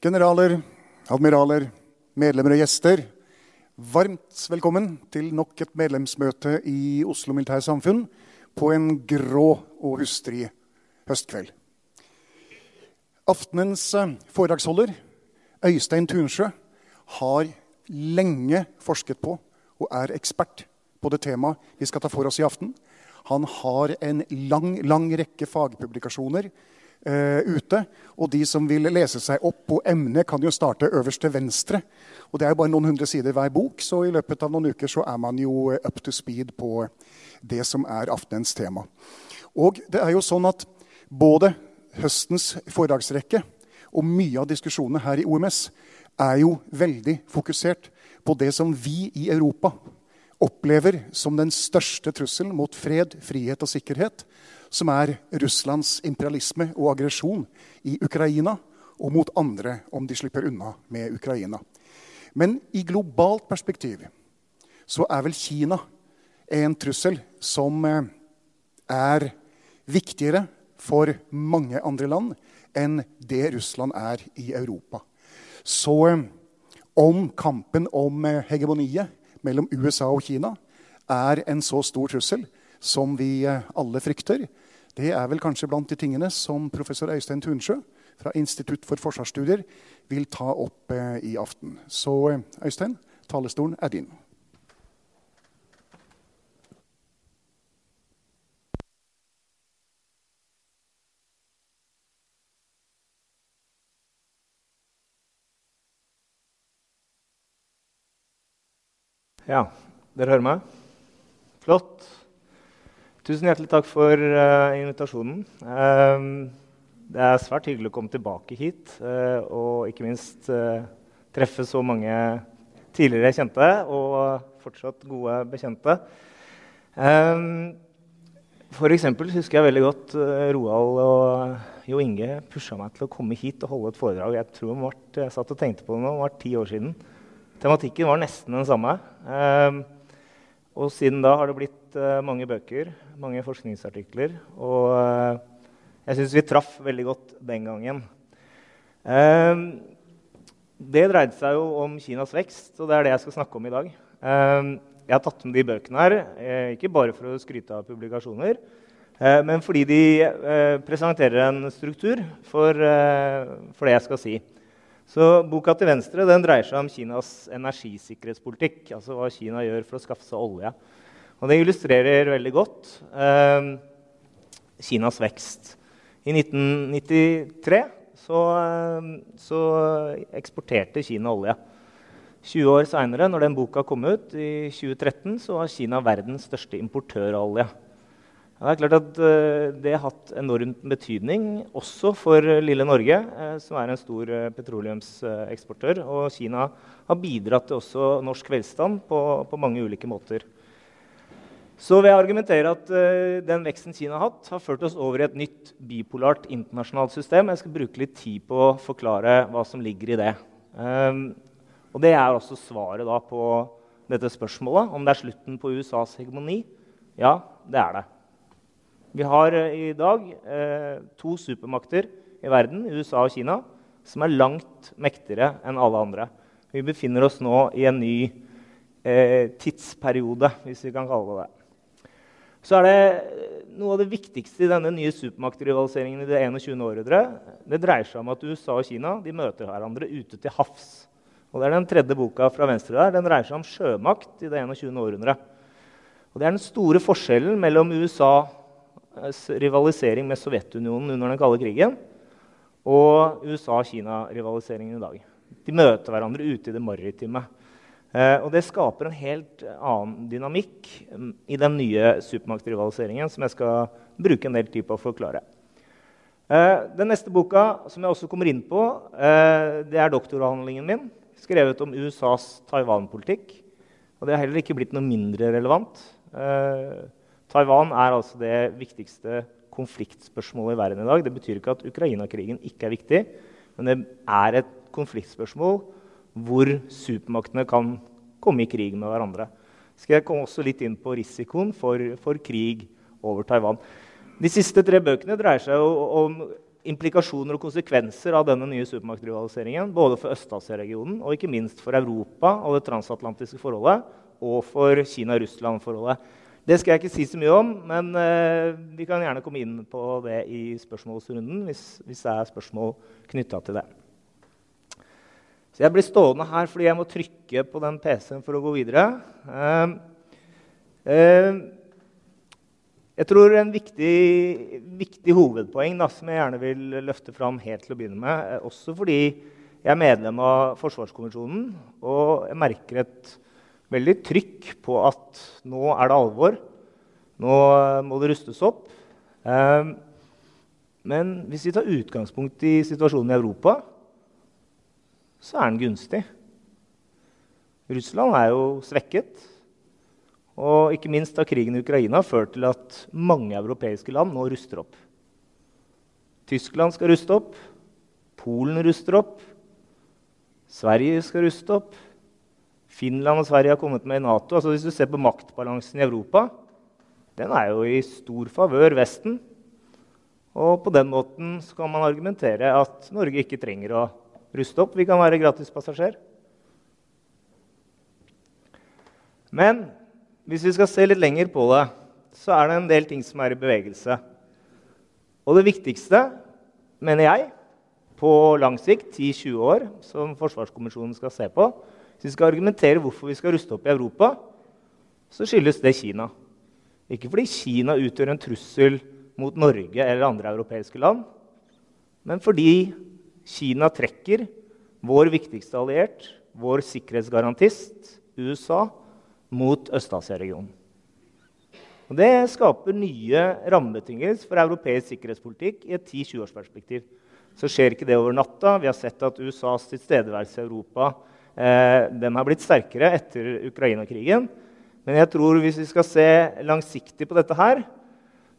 Generaler, admiraler, medlemmer og gjester. Varmt velkommen til nok et medlemsmøte i Oslo Militære Samfunn på en grå og hustrig høstkveld. Aftenens eh, foredragsholder, Øystein Tunsjø, har lenge forsket på og er ekspert på det temaet vi skal ta for oss i aften. Han har en lang, lang rekke fagpublikasjoner eh, ute. Og de som vil lese seg opp på emnet, kan jo starte øverst til venstre. Og Det er jo bare noen hundre sider hver bok, så i løpet av noen uker så er man jo up to speed på det som er aftenens tema. Og det er jo sånn at både høstens foredragsrekke og mye av diskusjonene her i OMS er jo veldig fokusert på det som vi i Europa opplever som den største trusselen mot fred, frihet og sikkerhet, som er Russlands imperialisme og aggresjon i Ukraina, og mot andre om de slipper unna med Ukraina. Men i globalt perspektiv så er vel Kina en trussel som eh, er viktigere for mange andre land enn det Russland er i Europa. Så eh, om kampen om eh, hegemoniet mellom USA og Kina er en så stor trussel som vi alle frykter, det er vel kanskje blant de tingene som professor Øystein Tunsjø fra Institutt for forsvarsstudier vil ta opp eh, i aften. Så eh, Øystein, talerstolen er din. Ja, dere hører meg? Flott. Tusen hjertelig takk for uh, invitasjonen. Uh, det er svært hyggelig å komme tilbake hit uh, og ikke minst treffe så mange tidligere kjente og fortsatt gode bekjente. For eksempel husker jeg veldig godt Roald og Jo Inge pusha meg til å komme hit og holde et foredrag. Jeg tror det var, jeg satt og tenkte på det nå, det var ti år siden. Tematikken var nesten den samme. Og siden da har det blitt uh, mange bøker, mange forskningsartikler. Og uh, jeg syns vi traff veldig godt den gangen. Uh, det dreide seg jo om Kinas vekst, og det er det jeg skal snakke om i dag. jeg har tatt med de bøkene her, ikke bare for å skryte av publikasjoner, men fordi de presenterer en struktur for, for det jeg skal si. Så Boka til venstre den dreier seg om Kinas energisikkerhetspolitikk. altså Hva Kina gjør for å skaffe seg olje. Og Det illustrerer veldig godt eh, Kinas vekst. I 1993 så, eh, så eksporterte Kina olje. 20 år seinere, når den boka kom ut, i 2013, så var Kina verdens største importør av olje. Det er klart at eh, det har hatt enorm betydning også for lille Norge, eh, som er en stor eh, petroleumseksportør. Og Kina har bidratt til også norsk velstand på, på mange ulike måter. Så vil jeg argumentere at uh, den veksten Kina har hatt, har ført oss over i et nytt bipolart internasjonalt system. Jeg skal bruke litt tid på å forklare hva som ligger i det. Um, og det er også svaret da, på dette spørsmålet om det er slutten på USAs hegemoni. Ja, det er det. Vi har uh, i dag uh, to supermakter i verden, USA og Kina, som er langt mektigere enn alle andre. Vi befinner oss nå i en ny tidsperiode, hvis vi kan kalle det det så er det eh, noe av det viktigste i denne nye supermaktrivaliseringen i det 21. århundre. Det dreier seg om at USA og Kina møter hverandre ute til havs. Og det er Den tredje boka fra venstre der, den dreier seg om sjømakt i det 21. århundre. Og Det er den store forskjellen mellom USAs rivalisering med Sovjetunionen under den kalde krigen og USA-Kina-rivaliseringen i dag. De møter hverandre ute i det maritime. Eh, og det skaper en helt annen dynamikk mm, i den nye supermaktrivaliseringen som jeg skal bruke en del tid på å forklare. Eh, den neste boka som jeg også kommer inn på, eh, det er doktoravhandlingen min, skrevet om USAs Taiwan-politikk. Og det har heller ikke blitt noe mindre relevant. Taiwan er altså det viktigste konfliktspørsmålet i verden i dag. Det betyr ikke at Ukraina-krigen ikke er viktig, men det er et konfliktspørsmål hvor supermaktene kan komme i krig med hverandre. Skal jeg komme også litt inn på risikoen for, for krig over Taiwan. De siste tre bøkene dreier seg om implikasjoner og konsekvenser av denne nye supermaktrivaliseringen. Både for Øst-Asia-regionen og ikke minst for Europa og det transatlantiske forholdet. Og for Kina-Russland-forholdet. Det skal jeg ikke si så mye om, men eh, vi kan gjerne komme inn på det i spørsmålsrunden hvis, hvis det er spørsmål knytta til det. Så jeg blir stående her fordi jeg må trykke på den PC-en for å gå videre. Uh, uh, jeg tror en viktig, viktig hovedpoeng da, som jeg gjerne vil løfte fram helt til å begynne med, også fordi jeg er medlem av Forsvarskommisjonen, og jeg merker et veldig trykk på at nå er det alvor. Nå må det rustes opp. Uh, men hvis vi tar utgangspunkt i situasjonen i Europa, så er den gunstig. Russland er jo svekket. Og ikke minst har krigen i Ukraina ført til at mange europeiske land nå ruster opp. Tyskland skal ruste opp. Polen ruster opp. Sverige skal ruste opp. Finland og Sverige har kommet med i Nato. Altså hvis du ser på maktbalansen i Europa, den er jo i stor favør Vesten. Og på den måten kan man argumentere at Norge ikke trenger å ruste opp. Vi kan være gratispassasjer. Men hvis vi skal se litt lenger på det, så er det en del ting som er i bevegelse. Og det viktigste, mener jeg, på lang sikt, 10-20 år, som Forsvarskommisjonen skal se på Hvis vi skal argumentere hvorfor vi skal ruste opp i Europa, så skyldes det Kina. Ikke fordi Kina utgjør en trussel mot Norge eller andre europeiske land, men fordi Kina trekker vår viktigste alliert, vår sikkerhetsgarantist, USA, mot Øst-Asia-regionen. Det skaper nye rammebetingelser for europeisk sikkerhetspolitikk i et 10-20-årsperspektiv. Så skjer ikke det over natta. Vi har sett at USAs tilstedeværelse i Europa eh, har blitt sterkere etter Ukraina-krigen. Men jeg tror hvis vi skal se langsiktig på dette her,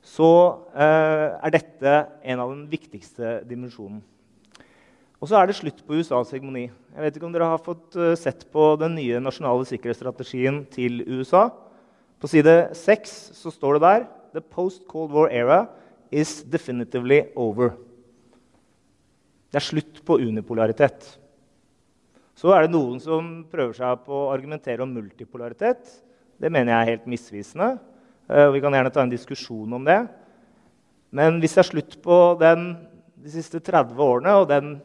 så eh, er dette en av den viktigste dimensjonene. Og så er det slutt på USAs hegemoni. Jeg vet ikke om dere har fått uh, sett på den nye nasjonale sikkerhetsstrategien til USA. På side 6 så står det der The post-Cold War era is definitively over. Det er slutt på unipolaritet. Så er det noen som prøver seg på å argumentere om multipolaritet. Det mener jeg er helt misvisende. Uh, vi kan gjerne ta en diskusjon om det. Men hvis det er slutt på den, de siste 30 årene og den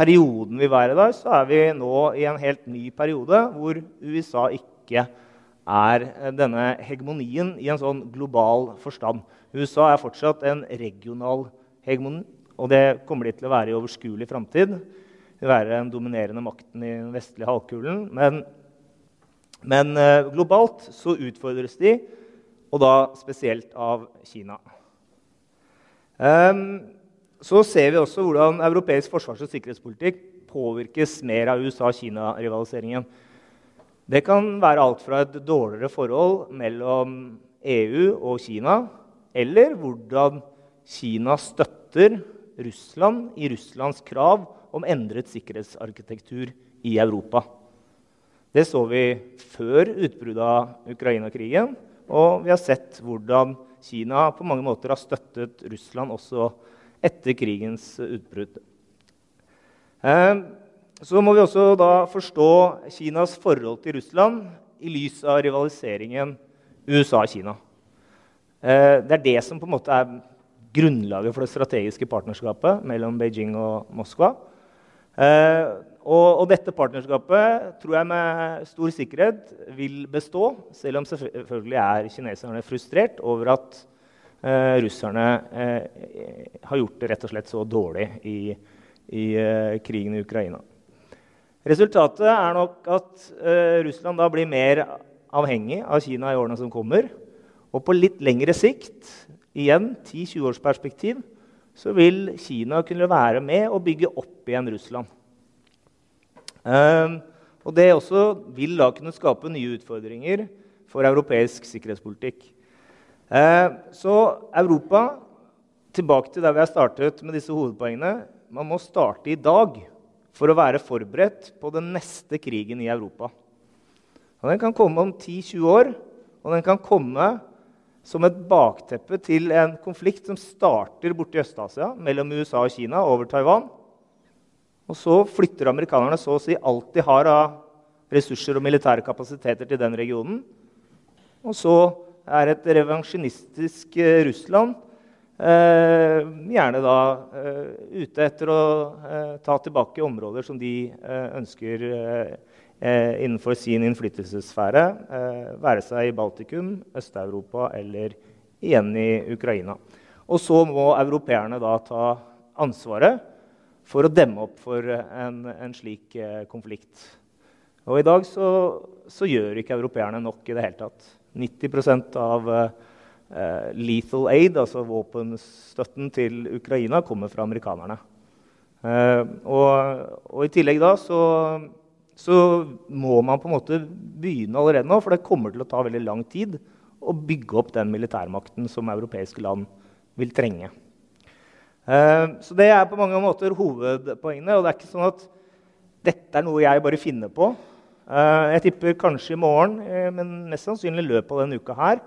perioden vi var i da, så er vi nå i en helt ny periode hvor USA ikke er denne hegemonien i en sånn global forstand. USA er fortsatt en regional hegemoni, og det kommer de til å være i overskuelig framtid. Være den dominerende makten i den vestlige halvkulen. Men, men eh, globalt så utfordres de, og da spesielt av Kina. Um, så ser vi også hvordan europeisk forsvars- og sikkerhetspolitikk påvirkes mer av USA-Kina-rivaliseringen. Det kan være alt fra et dårligere forhold mellom EU og Kina, eller hvordan Kina støtter Russland i Russlands krav om endret sikkerhetsarkitektur i Europa. Det så vi før utbruddet av Ukraina-krigen, og vi har sett hvordan Kina på mange måter har støttet Russland også etter krigens utbrudd. Eh, så må vi også da forstå Kinas forhold til Russland i lys av rivaliseringen USA-Kina. Eh, det er det som på en måte er grunnlaget for det strategiske partnerskapet mellom Beijing og Moskva. Eh, og, dette partnerskapet tror jeg med stor sikkerhet vil bestå, selv om selvfølgelig er kineserne frustrert over at russerne eh, har gjort det rett og slett så dårlig i, i eh, krigen i Ukraina. Resultatet er nok at eh, Russland da blir mer avhengig av Kina i årene som kommer. Og på litt lengre sikt, igjen 10-20 års perspektiv, så vil Kina kunne være med og bygge opp igjen Russland. Ehm, og det også vil da kunne skape nye utfordringer for europeisk sikkerhetspolitikk. Ehm, så Europa, tilbake til der vi har startet med disse hovedpoengene Man må starte i dag for å være forberedt på den neste krigen i Europa. Og den kan komme om 10-20 år, og den kan komme som et bakteppe til en konflikt som starter borte i Øst-Asia, mellom USA og Kina, over Taiwan. Og så flytter amerikanerne så å si alt de har av ressurser og militære kapasiteter til den regionen. Og så er et revansjinistisk eh, Russland eh, gjerne da eh, ute etter å eh, ta tilbake områder som de eh, ønsker eh, innenfor sin innflytelsessfære, være seg i Baltikum, Øst-Europa eller igjen i Ukraina. Og så må europeerne da ta ansvaret for å demme opp for en, en slik konflikt. Og i dag så, så, gjør ikke europeerne nok i det hele tatt. 90% av eh, lethal aid, altså våpenstøtten til Ukraina, kommer fra amerikanerne. Eh, og, og, i tillegg da så, så, må man på en måte begynne allerede nå, for det kommer til å ta veldig lang tid å bygge opp den militærmakten som europeiske land vil trenge. Eh, så det er på mange måter hovedpoengene. Og det er ikke sånn at dette er noe jeg bare finner på. Eh, jeg tipper kanskje i morgen, eh, men mest sannsynlig i løpet av denne uka her.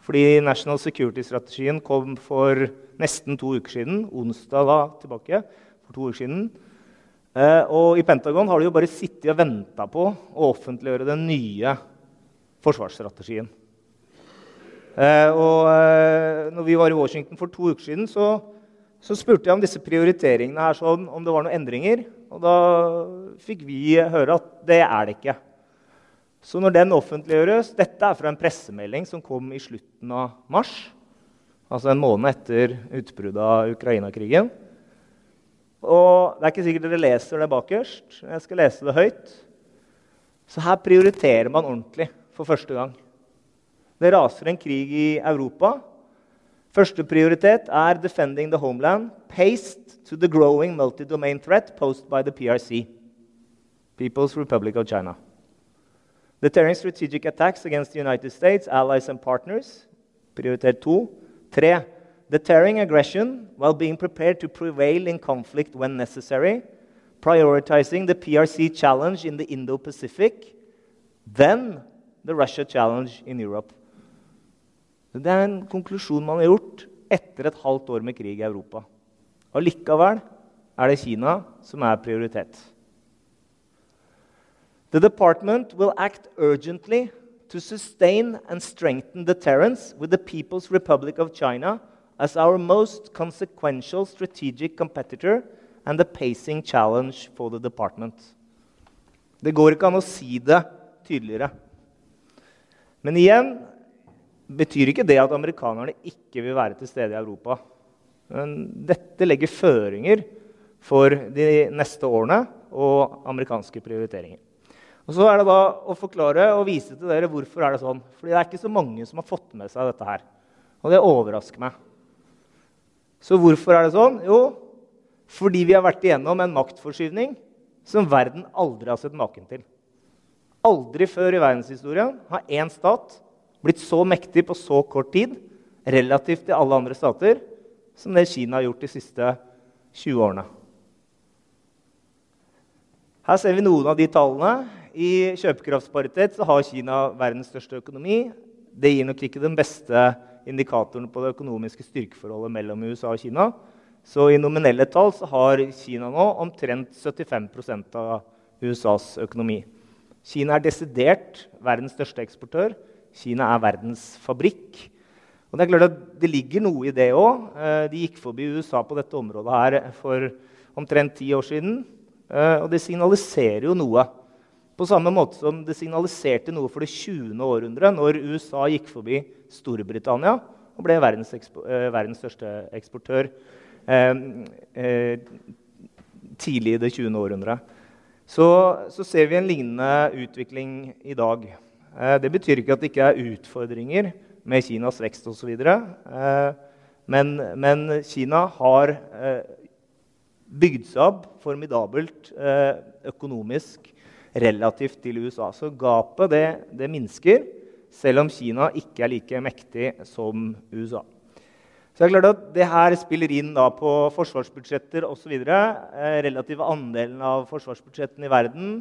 Fordi National Security-strategien kom for nesten to uker siden. Onsdag da, tilbake. for to uker siden. Og i Pentagon har de jo bare sittet og venta på å offentliggjøre den nye forsvarsstrategien. Og når vi var i Washington for to uker siden, så så spurte jeg om disse prioriteringene her, sånn, om det var noen endringer. Og da fikk vi høre at det er det ikke. Så når den offentliggjøres Dette er fra en pressemelding som kom i slutten av mars. Altså en måned etter utbruddet av Ukraina-krigen. Og Det er ikke sikkert dere leser det bakerst. Jeg skal lese det høyt. Så her prioriterer man ordentlig for første gang. Det raser en krig i Europa. Første prioritet er 'defending the homeland', paced to the growing multi-domain threat posed by the PRC, People's Republic of China. Deterring strategic attacks against the United States, allies and partners, prioritet 2. 3. Deterring aggression while being prepared to prevail in conflict when necessary, prioritizing the PRC challenge in the Indo-Pacific, then the Russia challenge in Europe. Det er en konklusjon man har gjort etter et halvt år med krig i Europa. Og likevel er det Kina som er prioritet. The department will act urgently to sustain and strengthen deterrence with the People's Republic of China as our most consequential strategic competitor and the pacing challenge for the department. Det går ikke an å si det tydeligere. Men igjen betyr ikke det at amerikanerne ikke vil være til stede i Europa. Men dette legger føringer for de neste årene og amerikanske prioriteringer. Og så er det da å forklare og vise til dere hvorfor er det sånn. Fordi det er ikke så mange som har fått med seg dette her. Og det overrasker meg. Så hvorfor er det sånn? Jo, fordi vi har vært igjennom en maktforskyvning som verden aldri har sett maken til. Aldri før i verdenshistorien har én stat blitt så mektig på så kort tid relativt til alle andre stater som det Kina har gjort de siste 20 årene. Her ser vi noen av de tallene. I kjøpekraftsparitet så har Kina verdens største økonomi. Det gir nok ikke den beste indikatoren på det økonomiske styrkeforholdet mellom USA og Kina. Så i nominelle tall så har Kina nå omtrent 75% av USAs økonomi. Kina er desidert verdens største eksportør. Kina er verdens fabrikk. Og Det er klart at det ligger noe i det òg. Eh, de gikk forbi USA på dette området her for omtrent ti år siden. Eh, og det signaliserer jo noe. På samme måte som det signaliserte noe for det 20. århundret når USA gikk forbi Storbritannia og ble verdens, eh, verdens største eksportør tidlig i det 20. århundret. Så, så ser vi en lignende utvikling i dag. Det betyr ikke at det ikke er utfordringer med Kinas vekst osv. Eh, men, men Kina har eh, bygd seg opp formidabelt eh, økonomisk relativt til USA. Så gapet det, det, minsker, selv om Kina ikke er like mektig som USA. Så det er klart at det her spiller inn på forsvarsbudsjetter osv. Eh, relative andelen av forsvarsbudsjettene i verden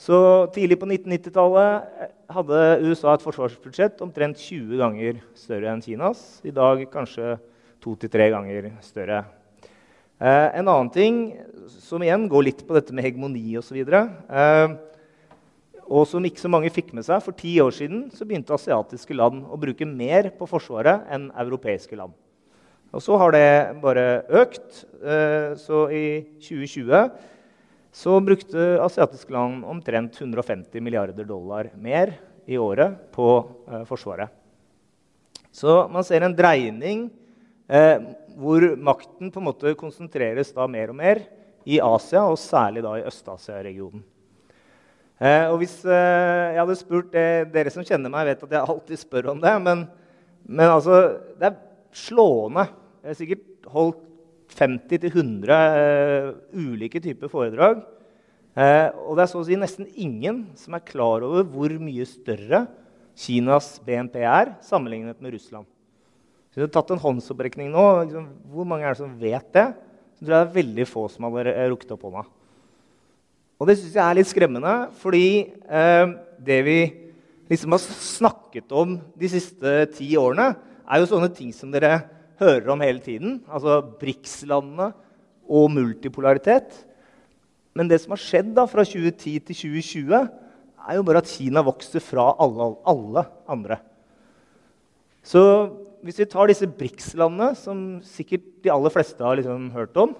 så Tidlig på 1990-tallet hadde USA et forsvarsbudsjett omtrent 20 ganger større enn Kinas. I dag kanskje to til tre ganger større. Eh, en annen ting som igjen går litt på dette med hegemoni osv. Eh, og som ikke så mange fikk med seg. For ti år siden så begynte asiatiske land å bruke mer på Forsvaret enn europeiske land. Og så har det bare økt. Eh, så i 2020 så brukte asiatiske land omtrent 150 milliarder dollar mer i året på eh, Forsvaret. Så man ser en dreining eh, hvor makten på en måte konsentreres da mer og mer i Asia, og særlig da i Øst-Asia-regionen. Eh, og hvis eh, jeg hadde spurt Dere som kjenner meg, vet at jeg alltid spør om det. Men, men altså, det er slående. Jeg har sikkert holdt 50-100 uh, ulike typer foredrag. Uh, og det er så å si nesten ingen som er klar over hvor mye større Kinas BNP er sammenlignet med Russland. Så jeg har tatt en håndsopprekning nå. Liksom, hvor mange er det som vet det? Så tror jeg det er veldig få som har rukket opp hånda. Og det syns jeg er litt skremmende, fordi uh, det vi liksom har snakket om de siste ti årene, er jo sånne ting som dere hører om hele tiden. Altså BRICS-landene og multipolaritet. Men det som har skjedd da, fra 2010 til 2020, er jo bare at Kina vokser fra alle, alle andre. Så hvis vi tar disse BRICS-landene, som sikkert de aller fleste har liksom hørt om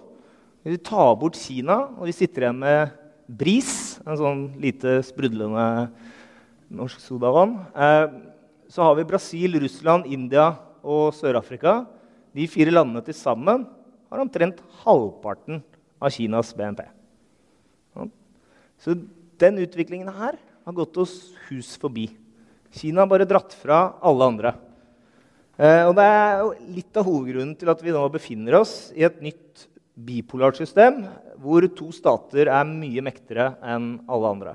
Hvis vi tar bort Kina, og vi sitter igjen med BRIS, en sånn lite sprudlende norsk sodavann, eh, så har vi Brasil, Russland, India og Sør-Afrika de fire landene til sammen har omtrent halvparten av Kinas BNP. Så den utviklingen her har gått oss hus forbi. Kina har bare dratt fra alle andre. Eh, og det er litt av hovedgrunnen til at vi nå befinner oss i et nytt bipolart system, hvor to stater er mye mektigere enn alle andre.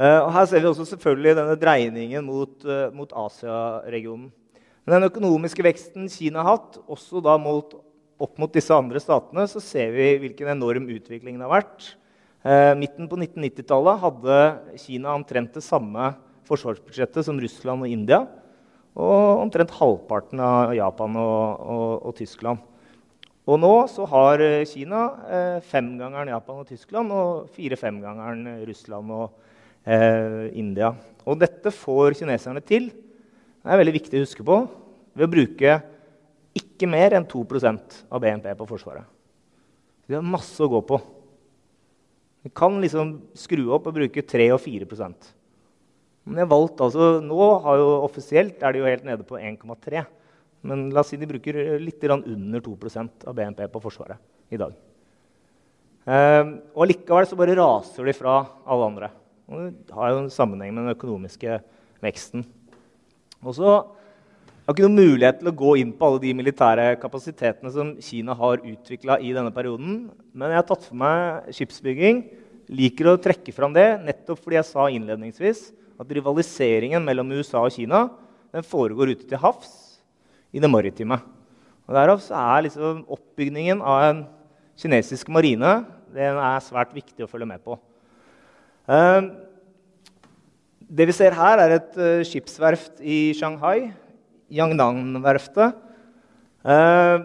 Og her ser vi også selvfølgelig denne dreiningen mot, uh, mot Asia-regionen. Men den økonomiske veksten Kina har hatt, også da målt opp mot disse andre statene så ser vi hvilken enorm utvikling det har vært. Eh, midten på 1990-tallet hadde Kina omtrent det samme forsvarsbudsjettet som Russland og India. Og omtrent halvparten av Japan og, og, og Tyskland. Og nå så har eh, Kina eh, femgangeren Japan og Tyskland og fire-femgangeren Russland og eh, India. Og dette får kineserne til. Det er veldig viktig å huske på ved å bruke ikke mer enn 2% av BNP på Forsvaret. De har masse å gå på. Vi kan liksom skru opp og bruke 3 og 4% Men jeg valgt altså, Nå har jo offisielt er de jo helt nede på 1,3 Men la oss si de bruker litt under 2% av BNP på Forsvaret i dag. Eh, og likevel så bare raser de fra alle andre. Og det har jo en sammenheng med den økonomiske veksten. Og så har ikke noen mulighet til å gå inn på alle de militære kapasitetene som Kina har utvikla i denne perioden. Men jeg har tatt for meg skipsbygging. Liker å trekke fram det nettopp fordi jeg sa innledningsvis at rivaliseringen mellom USA og Kina den foregår ute til havs i det maritime. Og Derav er liksom oppbygningen av en kinesisk marine den er svært viktig å følge med på. Uh, det vi ser her, er et uh, skipsverft i Shanghai Yangnan-verftet. Eh,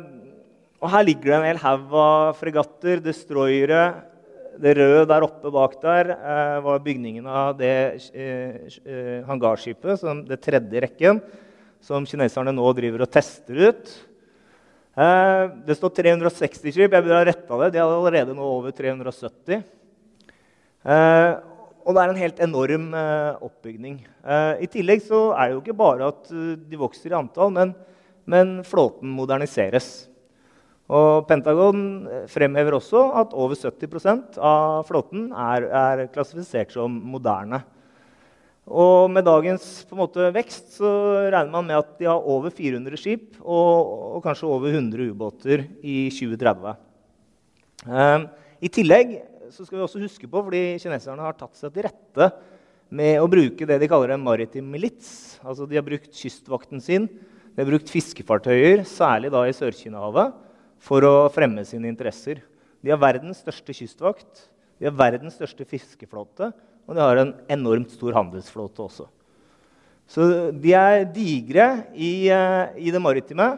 og her ligger det en hel haug av fregatter, destroyere. Det røde der oppe bak der eh, var bygningen av det eh, eh hangarskipet, det tredje rekken, som kineserne nå driver og tester ut. Eh, det står 360 skip. Jeg burde ha retta det. De er allerede nå over 370. Eh, og det er en helt enorm eh, oppbygning. Eh, I tillegg så er det jo ikke bare at uh, de vokser i antall, men, men, flåten moderniseres. Og Pentagon eh, fremhever også at over 70% av flåten er, er, klassifisert som moderne. Og med dagens måte, vekst så regner man med at de har over 400 skip og, og kanskje over 100 ubåter i 2030. Eh, I tillegg så skal vi også huske på, fordi kineserne har tatt seg til rette med å bruke det de kaller en maritim milits. Altså de har brukt kystvakten sin, de har brukt fiskefartøyer, særlig da i Sør-Kina-havet, for å fremme sine interesser. De har verdens største kystvakt, de har verdens største fiskeflåte, og de har en enormt stor handelsflåte også. Så de er digre i, uh, i det maritime.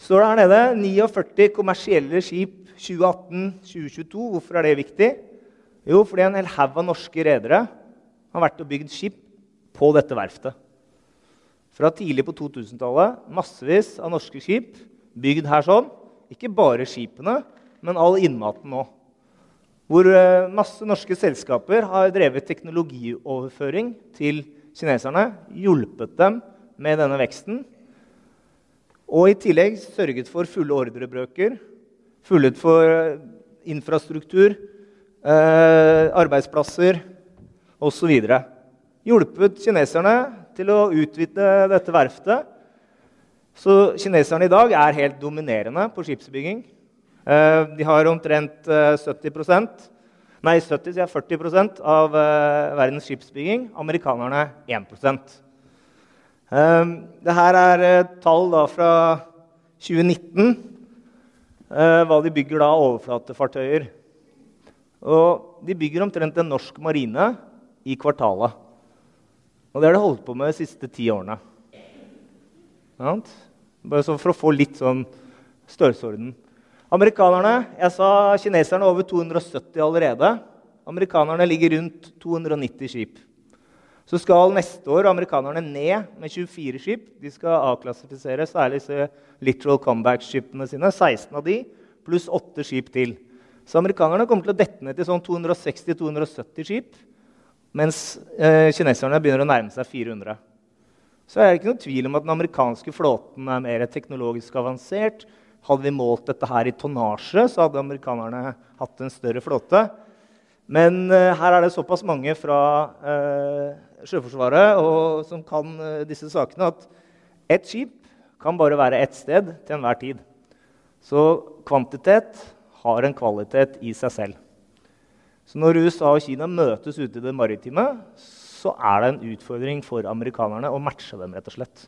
Står det her nede 49 kommersielle skip 2018-2022. Hvorfor er det viktig? Jo, fordi en hel haug av norske redere har vært og bygd skip på dette verftet. Fra tidlig på 2000-tallet massevis av norske skip bygd her sånn. Ikke bare skipene, men all innmaten nå. Hvor eh, masse norske selskaper har drevet teknologioverføring til kineserne. Hjulpet dem med denne veksten. Og i tillegg sørget for fulle ordrebrøker Fullet for eh, infrastruktur, eh, arbeidsplasser osv. Hjulpet kineserne til å utvide dette verftet. Så kineserne i dag er helt dominerende på skipsbygging. Eh, de har omtrent 70% Nei, 70, sier 40 av verdens skipsbygging. Amerikanerne 1% eh, Dette er tall fra 2019 eh, hva de bygger da overflatefartøyer. Og de bygger omtrent en norsk marine i kvartalet. Og det har de holdt på med de siste ti årene. Bare for å få litt sånn størrelsesorden. Amerikanerne Jeg sa kineserne over 270 allerede. Amerikanerne ligger rundt 290 skip. Så skal neste år amerikanerne ned med 24 skip. De skal avklassifisere særlig literal comeback-skipene sine. 16 av de, pluss 8 skip til. Så amerikanerne kommer til å dette ned til sånn 260-270 skip. Mens eh, kineserne begynner å nærme seg 400. Så er det ikke noen tvil om at den amerikanske flåten er mer teknologisk avansert. Hadde vi målt dette her i tonnasje, så hadde amerikanerne hatt en større flåte. Men eh, her er det såpass mange fra uh, Sjøforsvaret og, som kan uh, disse sakene, at ett skip kan bare være ett sted til enhver tid. Så kvantitet har en kvalitet i seg selv. Så når USA og Kina møtes ute i det maritime, så er det en utfordring for amerikanerne å matche dem rett og slett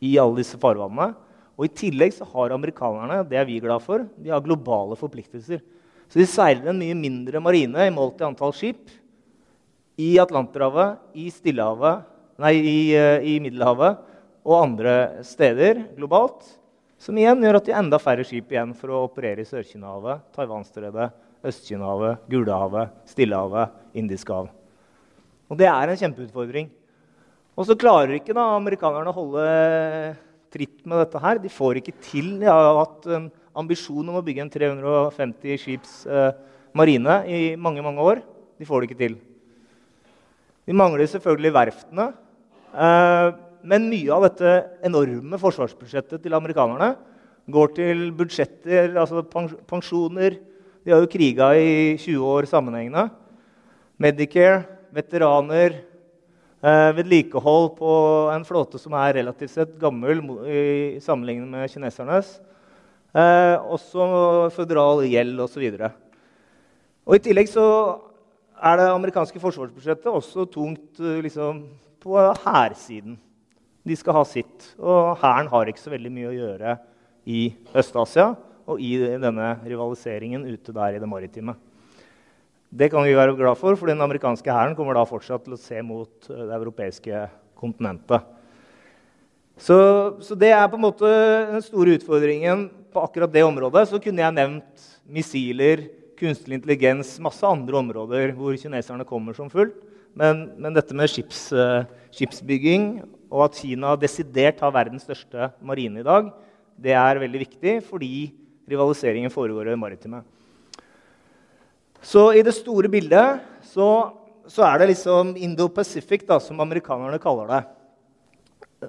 i alle disse farvannene. Og I tillegg så har amerikanerne det er vi glad for, de har globale forpliktelser. Så de seiler en mye mindre marine i målt i antall skip i Atlanterhavet, i Stillehavet, nei, i, eh, i Middelhavet og andre steder globalt. Som igjen gjør at de har enda færre skip igjen for å operere i Sør-Kinahavet, Taiwanstredet, Øst-Kinahavet, Gulahavet, Stillehavet, Indisk hav. Og det er en kjempeutfordring. Og så klarer ikke da amerikanerne å holde tritt med dette her. De får ikke til. De har hatt en ambisjon om å bygge en 350 skips eh, marine i mange, mange år. De får det ikke til. De mangler selvfølgelig verftene. Eh, men mye av dette enorme forsvarsbudsjettet til amerikanerne går til budsjetter, altså pensjoner. De har jo kriga i 20 år sammenhengende. Medicare, veteraner, eh, vedlikehold på en flåte som er relativt sett gammel i sammenlignet med kinesernes. Eh, også føderal gjeld osv. I tillegg så er det amerikanske forsvarsbudsjettet også tungt eh, liksom, på hærsiden. De skal ha sitt. Og hæren har ikke så veldig mye å gjøre i Øst-Asia og i denne rivaliseringen ute der i det maritime. Det kan vi være glad for, for den amerikanske hæren kommer da fortsatt til å se mot eh, det europeiske kontinentet. Så, så, det er på en måte den store utfordringen på akkurat det området. Så kunne jeg nevnt missiler, kunstig intelligens, masse andre områder hvor kineserne kommer som fullt. Men, men dette med skips, uh, skipsbygging og at Kina desidert har verdens største marine i dag, det er veldig viktig fordi rivaliseringen foregår i det maritime. Så i det store bildet så, så er det liksom Indo-Pacific, som amerikanerne kaller det.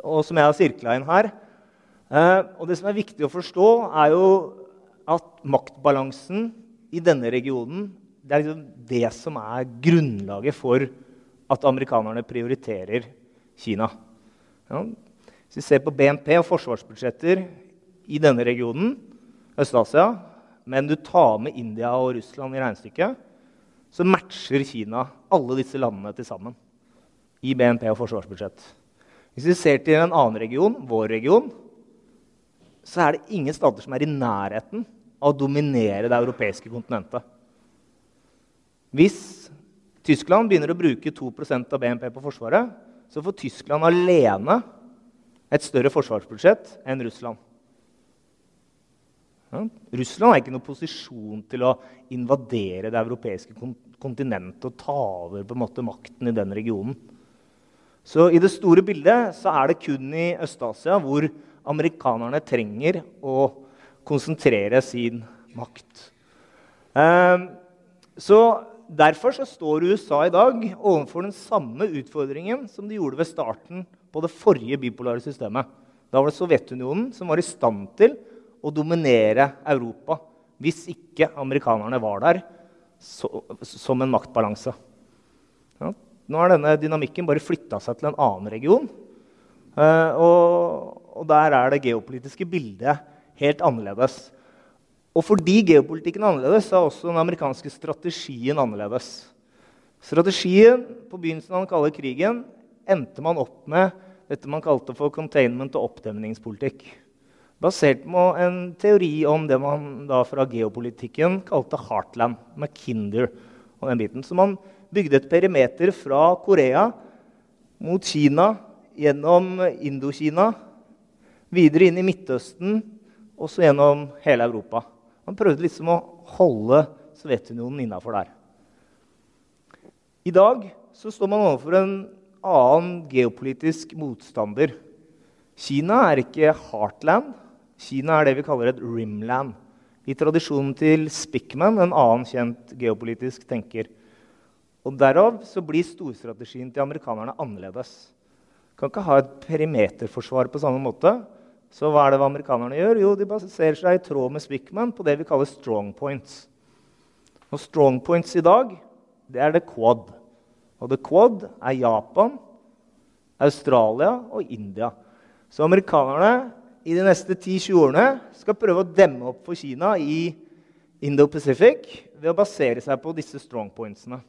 Og som jeg har sirkla inn her. Eh, og det som er viktig å forstå, er jo at maktbalansen i denne regionen det er liksom det som er grunnlaget for at amerikanerne prioriterer Kina. Ja. Hvis vi ser på BNP og forsvarsbudsjetter i denne regionen, Øst-Asia, men du tar med India og Russland i regnestykket, så matcher Kina alle disse landene til sammen i BNP og forsvarsbudsjett. Hvis vi ser til en annen region, vår region, så er det ingen stater som er i nærheten å dominere det europeiske kontinentet. Hvis Tyskland begynner å bruke 2% av BNP på Forsvaret, så får Tyskland alene et større forsvarsbudsjett enn Russland. Ja, Russland er ikke noen posisjon til å invadere det europeiske kontinentet og ta over på en måte makten i den regionen. Så i det store bildet så er det kun i Øst-Asia hvor amerikanerne trenger å konsentrere sin makt. Um, så Derfor så står USA i dag overfor den samme utfordringen som de gjorde ved starten på det forrige bipolare systemet. Da var det Sovjetunionen som var i stand til å dominere Europa hvis ikke amerikanerne var der så, som en maktbalanse. Ja, nå har denne dynamikken bare flytta seg til en annen region. Uh, og, og der er det geopolitiske bildet helt annerledes. Og fordi geopolitikken er annerledes, er også den amerikanske strategien annerledes. Strategien på begynnelsen av den kalde krigen endte man opp med dette man kalte for containment og oppdemningspolitikk. Basert på en teori om det man da fra geopolitikken kalte Heartland, med Kinder og den biten. Så man bygde et perimeter fra Korea mot Kina, gjennom Indokina, videre inn i Midtøsten og så gjennom hele Europa. Han prøvde liksom å holde Sovjetunionen innafor der. I dag så står man overfor en annen geopolitisk motstander. Kina er ikke heartland. Kina er det vi kaller et rimland. I tradisjonen til Spickman, en annen kjent geopolitisk tenker. Og Derav så blir storstrategien til amerikanerne annerledes. Kan ikke ha et perimeterforsvar på samme måte. Så hva er det amerikanerne gjør? Jo, De baserer seg i tråd med Spikman på det vi kaller strong points. Og strong points i dag det er the quad. Og the quad er Japan, Australia og India. Så amerikanerne i de neste 10-20 årene skal prøve å demme opp for Kina i Indo-Pacific ved å basere seg på disse strong pointsene.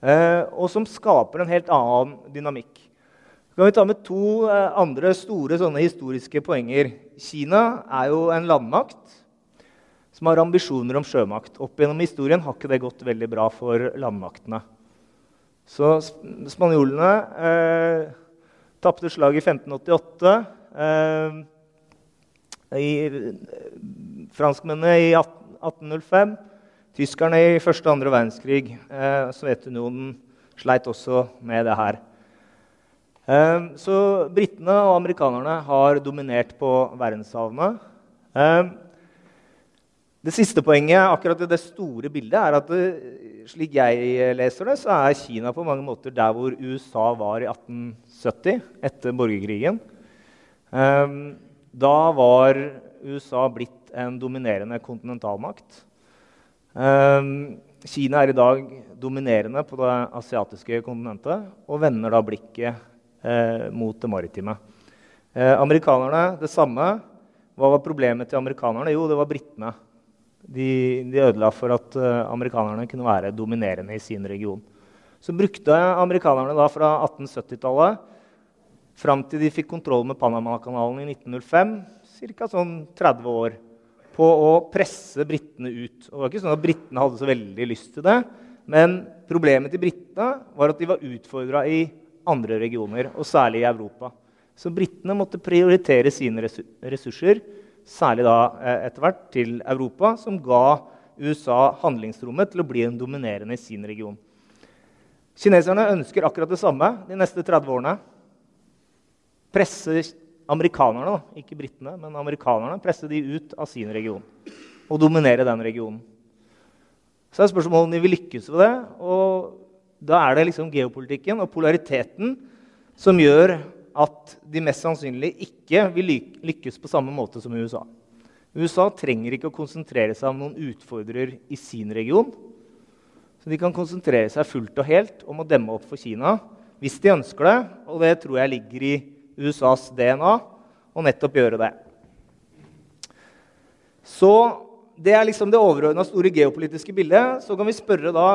Eh, og som skaper en helt annen dynamikk. Kan vi ta med to eh, andre store historiske poenger. Kina er jo en landmakt som har ambisjoner om sjømakt. Opp gjennom historien har ikke det gått veldig bra for landmaktene. Så spanjolene eh, tapte slaget i 1588. Eh, i, eh, franskmennene i 1805. Tyskerne i første og andre verdenskrig. Eh, Sovjetunionen sleit også med det her. Eh, så britene og amerikanerne har dominert på verdenshavene. Eh, det siste poenget akkurat i det store bildet er at det, slik jeg leser det, så er Kina på mange måter der hvor USA var i 1870, etter borgerkrigen. Eh, da var USA blitt en dominerende kontinentalmakt. Kina er i dag dominerende på det asiatiske kontinentet og vender da blikket eh, mot det maritime. Eh, amerikanerne det samme. Hva var problemet til amerikanerne? Jo, det var britene. De, de ødela for at uh, amerikanerne kunne være dominerende i sin region. Så brukte amerikanerne da fra 1870-tallet fram til de fikk kontroll med Panamakanalen i 1905, ca. sånn 30 år på å presse britene ut. Og det var ikke sånn at Britene hadde så veldig lyst til det. Men problemet til britene var at de var utfordra i andre regioner, og særlig i Europa. Så britene måtte prioritere sine ressurser, særlig da eh, etter hvert til Europa, som ga USA handlingsrommet til å bli en dominerende i sin region. Kineserne ønsker akkurat det samme de neste 30 årene. Presse amerikanerne, ikke britene, men amerikanerne, presse de ut av sin region og dominere den regionen. Så er spørsmålet om de vil lykkes med det. og Da er det liksom geopolitikken og polariteten som gjør at de mest sannsynlig ikke vil lykkes på samme måte som USA. USA trenger ikke å konsentrere seg om noen utfordrer i sin region. Så de kan konsentrere seg fullt og helt om å demme opp for Kina hvis de ønsker det. Og det tror jeg ligger i USAs DNA å nettopp gjøre det. Så det er liksom det overordna store geopolitiske bildet. Så kan vi spørre da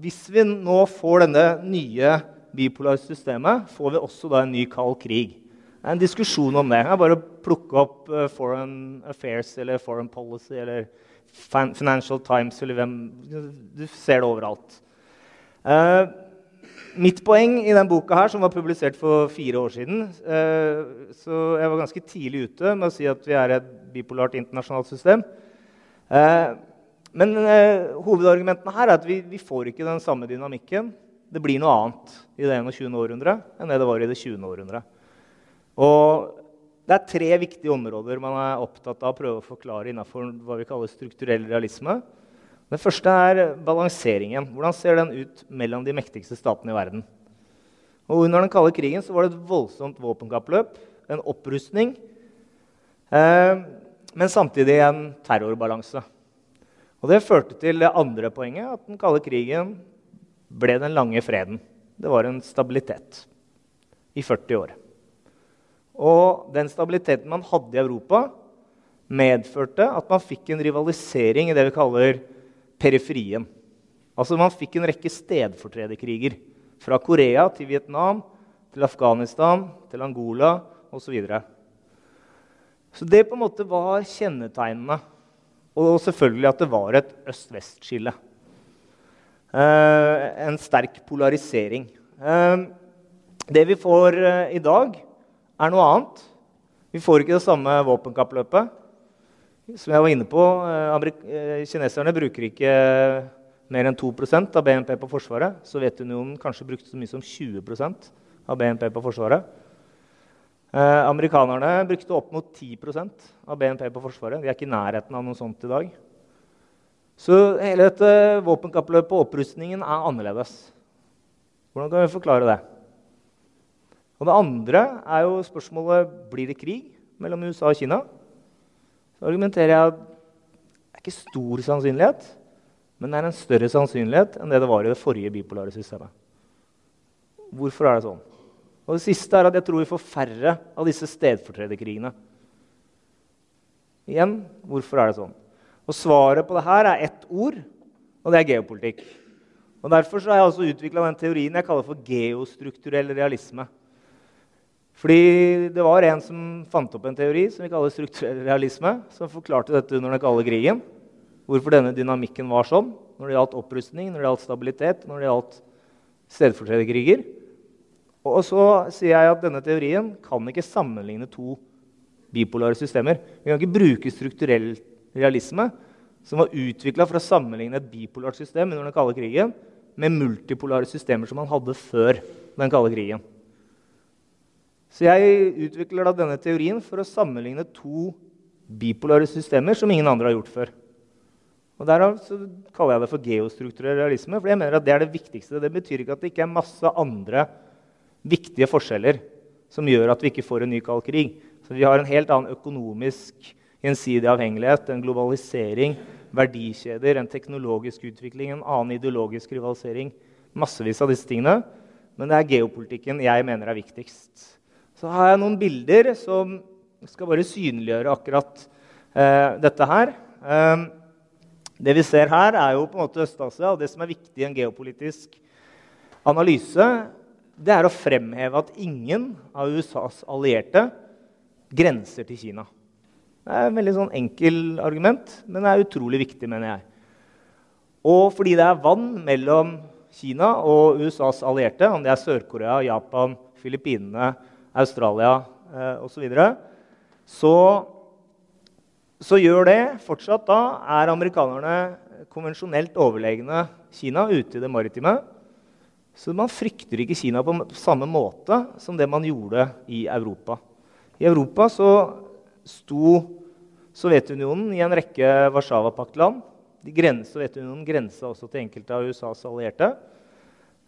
Hvis vi nå får denne nye bipolare systemet, får vi også da en ny kald krig. Det er en diskusjon om det. Det er bare å plukke opp uh, Foreign Affairs eller Foreign Policy eller Financial Times eller hvem Du ser det overalt. Uh, mitt poeng i denne boka, her, som var publisert for fire år siden eh, Så jeg var ganske tidlig ute med å si at vi er et bipolart internasjonalt system. Eh, men eh, hovedargumentene her er at vi, vi, får ikke den samme dynamikken. Det blir noe annet i det 21. århundret enn det det var i det 20. århundret. Og det er tre viktige områder man er opptatt av å prøve å forklare innenfor hva vi kaller strukturell realisme. Det første er balanseringen. Hvordan ser den ut mellom de mektigste statene i verden? Og Under den kalde krigen var det et voldsomt våpenkappløp, en opprustning, eh, men samtidig en terrorbalanse. Og Det førte til det andre poenget, at den kalde krigen ble den lange freden. Det var en stabilitet i 40 år. Og den stabiliteten man hadde i Europa, medførte at man fikk en rivalisering i det vi kaller periferien. Altså Man fikk en rekke stedfortrederkriger. Fra Korea til Vietnam, til Afghanistan, til Angola osv. Så, videre. så det på en måte var kjennetegnene. Og selvfølgelig at det var et øst-vest-skille. Eh, en sterk polarisering. Eh, det vi får eh, i dag, er noe annet. Vi får ikke det samme våpenkappløpet. Som jeg var inne på, Kineserne bruker ikke mer enn 2% av BNP på Forsvaret. Sovjetunionen kanskje brukte så mye som 20% av BNP på Forsvaret. Eh, amerikanerne brukte opp mot 10% av BNP på Forsvaret. De er ikke i nærheten av noe sånt i dag. Så hele dette våpenkappløpet og opprustningen er annerledes. Hvordan kan vi forklare det? Og Det andre er jo spørsmålet blir det krig mellom USA og Kina. Så argumenterer jeg at det er ikke stor sannsynlighet, men det er en større sannsynlighet enn det det var i det forrige bipolare systemet. Hvorfor er det sånn? Og det siste er at jeg tror vi får færre av disse stedfortrederkrigene. Igjen, hvorfor er det sånn? Og Svaret på det her er ett ord, og det er geopolitikk. Og Derfor har jeg også utvikla den teorien jeg kaller for geostrukturell realisme. Fordi det var en som fant opp en teori som vi kaller strukturell realisme, som forklarte dette under den kalde krigen. Hvorfor denne dynamikken var sånn når det gjaldt opprustning, når det gjaldt stabilitet, når det gjaldt stedfortrederkriger. Og så sier jeg at denne teorien kan ikke sammenligne to bipolare systemer. Vi kan ikke bruke strukturell realisme, som var utvikla for å sammenligne et bipolart system under den kalde krigen med multipolare systemer som man hadde før den kalde krigen. Så jeg utvikler da denne teorien for å sammenligne to bipolare systemer som ingen andre har gjort før. Og Derav kaller jeg det for geostrukturell realisme. for jeg mener at Det er det viktigste. Det betyr ikke at det ikke er masse andre viktige forskjeller som gjør at vi ikke får en ny kald krig. Så Vi har en helt annen økonomisk gjensidig avhengighet, en globalisering, verdikjeder, en teknologisk utvikling, en annen ideologisk rivalisering. Massevis av disse tingene. Men det er geopolitikken jeg mener er viktigst. Så har jeg noen bilder som skal bare synliggjøre akkurat eh, dette her. Eh, det vi ser her, er jo på en måte Øst-Asia. Og det som er viktig i en geopolitisk analyse, det er å fremheve at ingen av USAs allierte grenser til Kina. Det er et veldig sånn enkel argument, men det er utrolig viktig, mener jeg. Og fordi det er vann mellom Kina og USAs allierte, om det er Sør-Korea, Japan, Filippinene, Australia eh, osv., så, så så gjør det fortsatt da er amerikanerne konvensjonelt overlegne Kina ute i det maritime. Så man frykter ikke Kina på samme måte som det man gjorde i Europa. I Europa så sto Sovjetunionen i en rekke Warszawa-paktland. Sovjetunionen grensa også til enkelte av USAs allierte.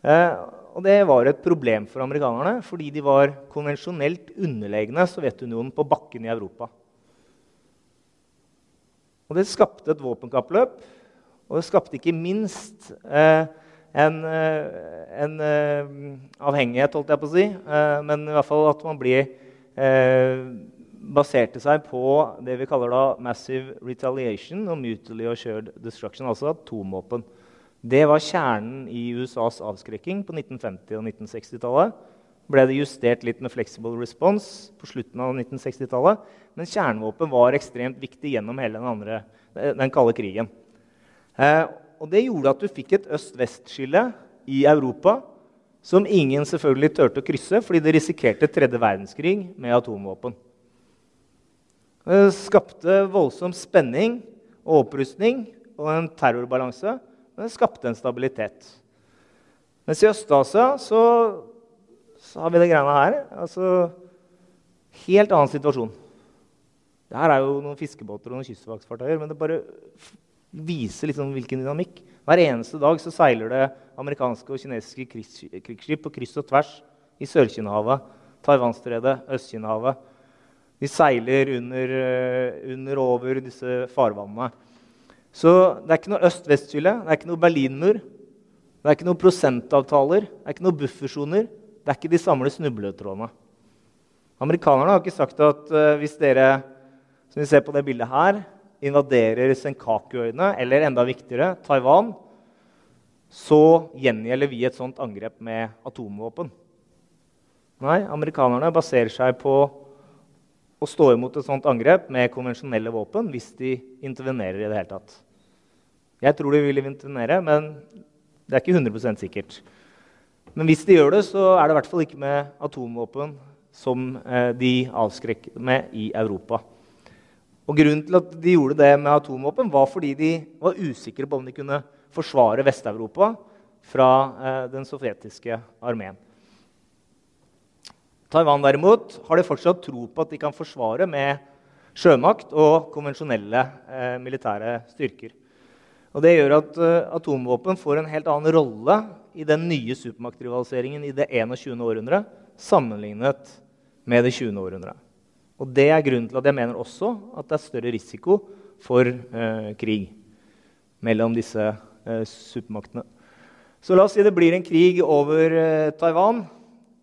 Eh, og det var et problem for amerikanerne fordi de var konvensjonelt underlegne Sovjetunionen på bakken i Europa. Og det skapte et våpenkappløp, og det skapte ikke minst eh, en, eh, en eh, avhengighet, holdt jeg på å si, eh, men i hvert fall at man blir baserte seg på det vi kaller da massive retaliation og mutually assured destruction, altså atomvåpen. Det var kjernen i USAs avskrekking på 1950- og 1960-tallet. Ble det justert litt med flexible response på slutten av 1960-tallet. Men kjernevåpen var ekstremt viktig gjennom hele den, andre, den kalde krigen. Og det gjorde at du fikk et øst-vest-skille i Europa som ingen selvfølgelig turte å krysse fordi det risikerte tredje verdenskrig med atomvåpen. Det skapte voldsom spenning og opprustning og en terrorbalanse men det skapte en stabilitet. Mens i Øst-Asia så, så, har vi det greiene her. Altså Helt annen situasjon. Det her er jo noen fiskebåter og noen kystvaktfartøyer, men det bare viser liksom hvilken dynamikk. Hver eneste dag så seiler det amerikanske og kinesiske krigsskip på kryss og tvers i Sør-Kinahavet, Taiwanstredet, Øst-Kinahavet. De seiler under, eh, under og over disse farvannene. Så det er ikke noe øst-vest-skille, det er ikke noe Berlinmur. Det er ikke noen prosentavtaler, det er ikke noen buffersoner. Det er ikke de samle snubletrådene. Amerikanerne har ikke sagt at uh, hvis dere som vi ser på det bildet her, invaderer Senkakuøyene, eller enda viktigere Taiwan, så gjengjelder vi et sånt angrep med atomvåpen. Nei, amerikanerne baserer seg på å stå imot et sånt angrep med konvensjonelle våpen hvis de intervenerer i det hele tatt. Jeg tror de vil intervenere, men det er ikke 100 sikkert. Men hvis de gjør det, så er det i hvert fall ikke med atomvåpen som eh, de avskrekker med i Europa. Og Grunnen til at de gjorde det med atomvåpen, var fordi de var usikre på om de kunne forsvare Vest-Europa fra eh, den sovjetiske armeen. Taiwan derimot har de fortsatt tro på at de kan forsvare med sjømakt og konvensjonelle eh, militære styrker. Og Det gjør at eh, atomvåpen får en helt annen rolle i den nye supermaktrivaliseringen i det 21. århundret sammenlignet med det 20. århundret. Og Det er grunnen til at jeg mener også at det er større risiko for eh, krig mellom disse eh, supermaktene. Så la oss si det blir en krig over Taiwan.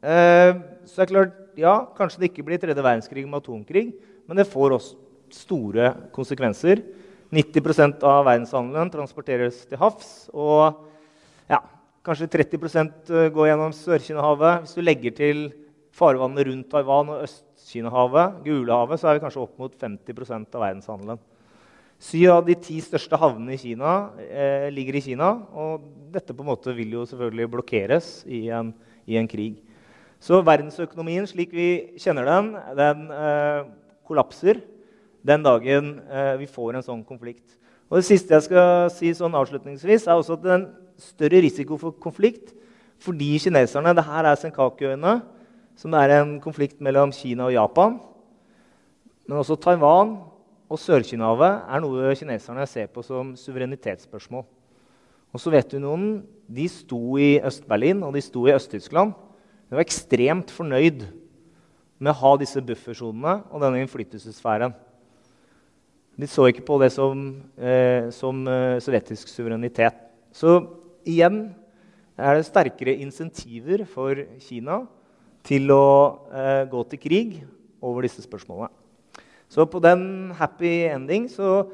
så er det klart, ja, Kanskje det ikke blir tredje verdenskrig med atomkrig, men det får også store konsekvenser 90% av verdenshandelen transporteres til havs. Og ja, kanskje 30% går gjennom Sør-Kinahavet. Hvis du legger til farvannet rundt Taiwan og Øst-Kina-havet, Gulehavet, så er vi kanskje opp mot 50 av verdenshandelen. Syv av de ti største havnene i Kina eh, ligger i Kina. Og dette på en måte vil jo selvfølgelig blokkeres i en, i en krig. Så verdensøkonomien slik vi kjenner den, den eh, kollapser den dagen eh, vi får en sånn konflikt. Og Det siste jeg skal si sånn avslutningsvis, er også at det er en større risiko for konflikt fordi kineserne det her er Senkakuøyene, som er en konflikt mellom Kina og Japan. Men også Taiwan og Sør-Kinahavet er noe kineserne ser på som suverenitetsspørsmål. Og Sovjetunionen de sto i Øst-Berlin og de sto i Øst-Tyskland. De var ekstremt fornøyd med å ha disse buffersonene og denne innflytelsessfæren. De så ikke på det som, eh, som eh, sovjetisk suverenitet. Så igjen er det sterkere insentiver for Kina til å eh, gå til krig over disse spørsmålene. Så på den happy ending så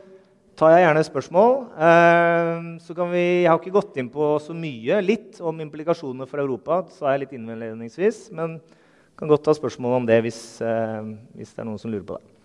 tar jeg gjerne spørsmål. Eh, så kan vi, jeg har ikke gått inn på så mye. Litt om implikasjonene for Europa. sa jeg litt innledningsvis, Men kan godt ta spørsmål om det hvis, eh, hvis det er noen som lurer på det.